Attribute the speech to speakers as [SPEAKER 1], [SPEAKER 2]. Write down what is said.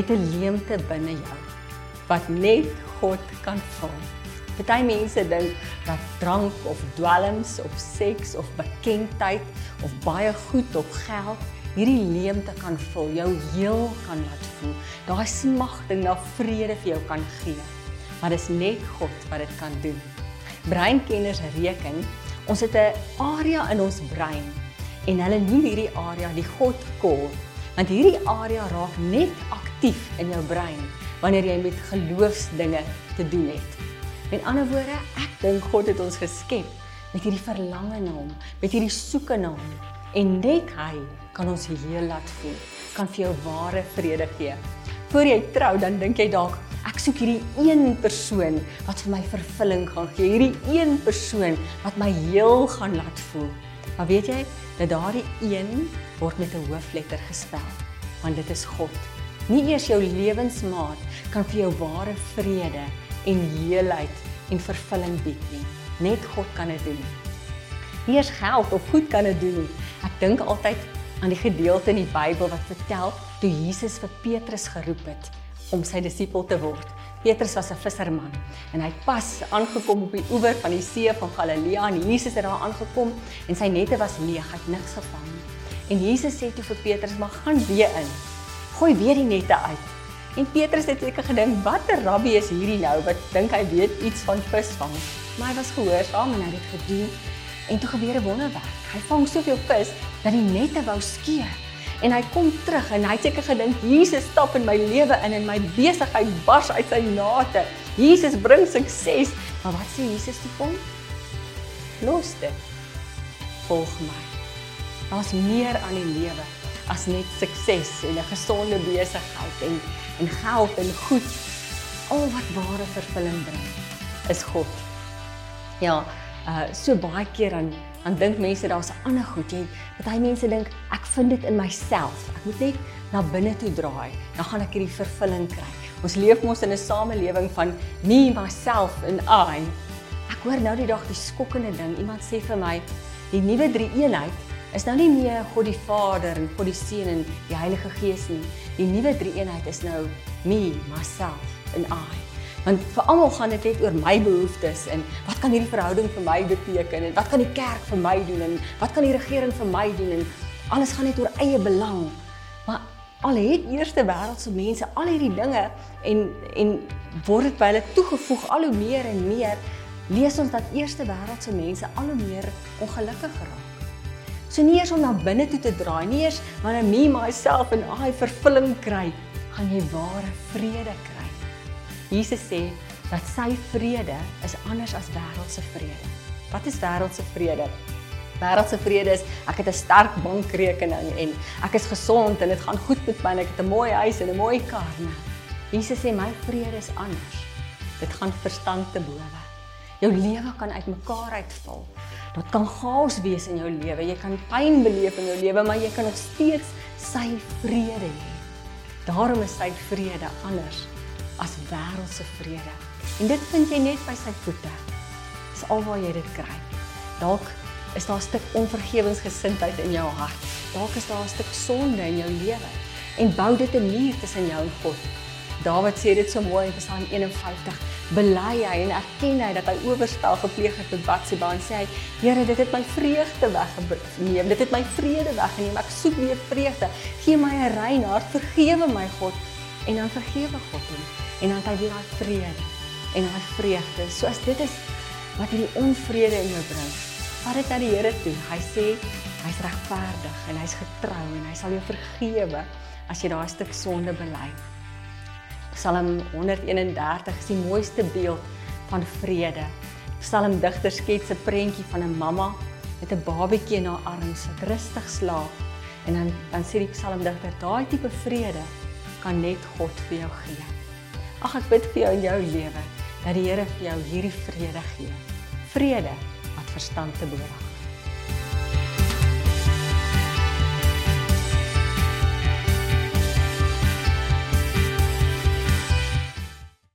[SPEAKER 1] Het 'n leemte binne jou wat net God kan vul. Party mense dink dat drank of dwelms of seks of bekendheid of baie goed of geld hierdie leemte kan vul, jou heel kan laat voel. Daai smagting na vrede vir jou kan gee. Maar dis net God wat dit kan doen. Breinkenners reken, ons het 'n area in ons brein en hulle noem hierdie area die God core, want hierdie area raak net aktief in jou brein wanneer jy met geloofsdinge te doen het. Met ander woorde, ek dink God het ons geskep met hierdie verlange na hom, met hierdie soeke na hom en net hy kan ons heel laat voel, kan vir jou ware vrede gee. Voor jy trou, dan dink jy dalk ek soek hierdie een persoon wat vir my vervulling gaan gee, hierdie een persoon wat my heel gaan laat voel. Maar weet jy dat daardie een word met 'n hoofletter gespel, want dit is God. Nie eers jou lewensmaat kan vir jou ware vrede en heelheid en vervulling bied nie. Net God kan dit doen. Nie eers geld of goed kan dit doen nie. Ek dink altyd aan die gedeelte in die Bybel wat vertel toe Jesus vir Petrus geroep het om sy disipel te word. Petrus was 'n visserman en hy het pas aangekom op die oewer van die see van Galilea en Jesus het daar aangekom en sy nette was leeg, hy het niks gevang nie. En Jesus sê toe vir Petrus: "Maar gaan weer in. Gooi weer die nette uit." En Petrus het seker gedink: "Watter rabbi is hierdie nou wat dink hy weet iets van visvang?" Maar hy was gehoorsaam en hy het gedoen. En toe gebeur 'n wonderwerk. Hy vang soveel vis dat die nette wou skeur en hy kom terug en hy het seker gedink Jesus stap in my lewe in en my besigheid bars uit sy nate. Jesus bring sukses. Maar wat sê Jesus toe kom? Los dit. Volg my. Daar's meer aan die lewe as net sukses en 'n gesonde besigheid en en geld en goed. Al wat ware vervulling bring is God. Ja, uh so baie keer dan dan dink mense daar's 'n ander goed. Jy party mense dink ek vind dit in myself. Ek moet net na binne toe draai, dan gaan ek hierdie vervulling kry. Ons leef mos in 'n samelewing van me, myself en I. Ek hoor nou die dag die skokkende ding. Iemand sê vir my, die nuwe drie-eenheid is nou nie meer God die Vader en God die Seun en die Heilige Gees nie. Die nuwe drie-eenheid is nou me, myself en I. Want vir almal gaan dit net oor my behoeftes en wat kan hierdie verhouding vir my beteken en wat kan die kerk vir my doen en wat kan die regering vir my doen en alles gaan net oor eie belang. Maar al het eerste wêreldse mense al hierdie dinge en en word dit by hulle toegevoeg al hoe meer en meer lees ons dat eerste wêreldse mense al hoe meer ongelukkig raak. So nie eers om na binne toe te draai, nie eers wanneer me myself en I vervulling kry, gaan jy ware vrede kry. Jesus sê dat sy vrede is anders as wêreldse vrede. Wat is wêreldse vrede? Wêreldse vrede is ek het 'n sterk bankrekening en ek is gesond en dit gaan goed met my en ek het 'n mooi huis en 'n mooi kar. Nee. Jesus sê my vrede is anders. Dit gaan verstand te bowe. Jou lewe kan uitmekaar uitval. Dit kan chaos wees in jou lewe. Jy kan pyn beleef in jou lewe, maar jy kan nog steeds sy vrede hê. Daarom is sy vrede anders as wêreldse vrede. En dit vind jy net by sy voete. Dis alwaar jy dit kry. Dalk is daar 'n stuk onvergewensgesindheid in jou hart. Dalk is daar 'n stuk sonde in jou lewe en bou dit 'n muur tussen jou en God. Dawid sê dit so mooi in Psalm 51. Bely hy en erken hy dat hy oorspel gepleeg het met Batsheba en sê hy: "Here, dit het my vreugde weggeneem. Dit het my vrede weggeneem. Ek soek weer vreugde. Gee my 'n rein hart. Vergewe my, God." En dan vergewe God hom en dan het hy weer daai vrede en daai vreugde. So as dit is wat hierdie onvrede in jou bring, vat dit na die Here toe. Hy sê hy's regverdig en hy's getrou en hy sal jou vergewe as jy daai stuk sonde bely. Psalm 131 is die mooiste beeld van vrede. Psalmdigter skets 'n prentjie van 'n mamma met 'n babatjie in haar arms wat rustig slaap. En dan dan sê die psalmdigter daai tipe vrede kan net God vir jou gee. Ag ek bid vir jou in jou lewe dat die Here vir jou hierdie vrede gee. Vrede wat verstand te bowe.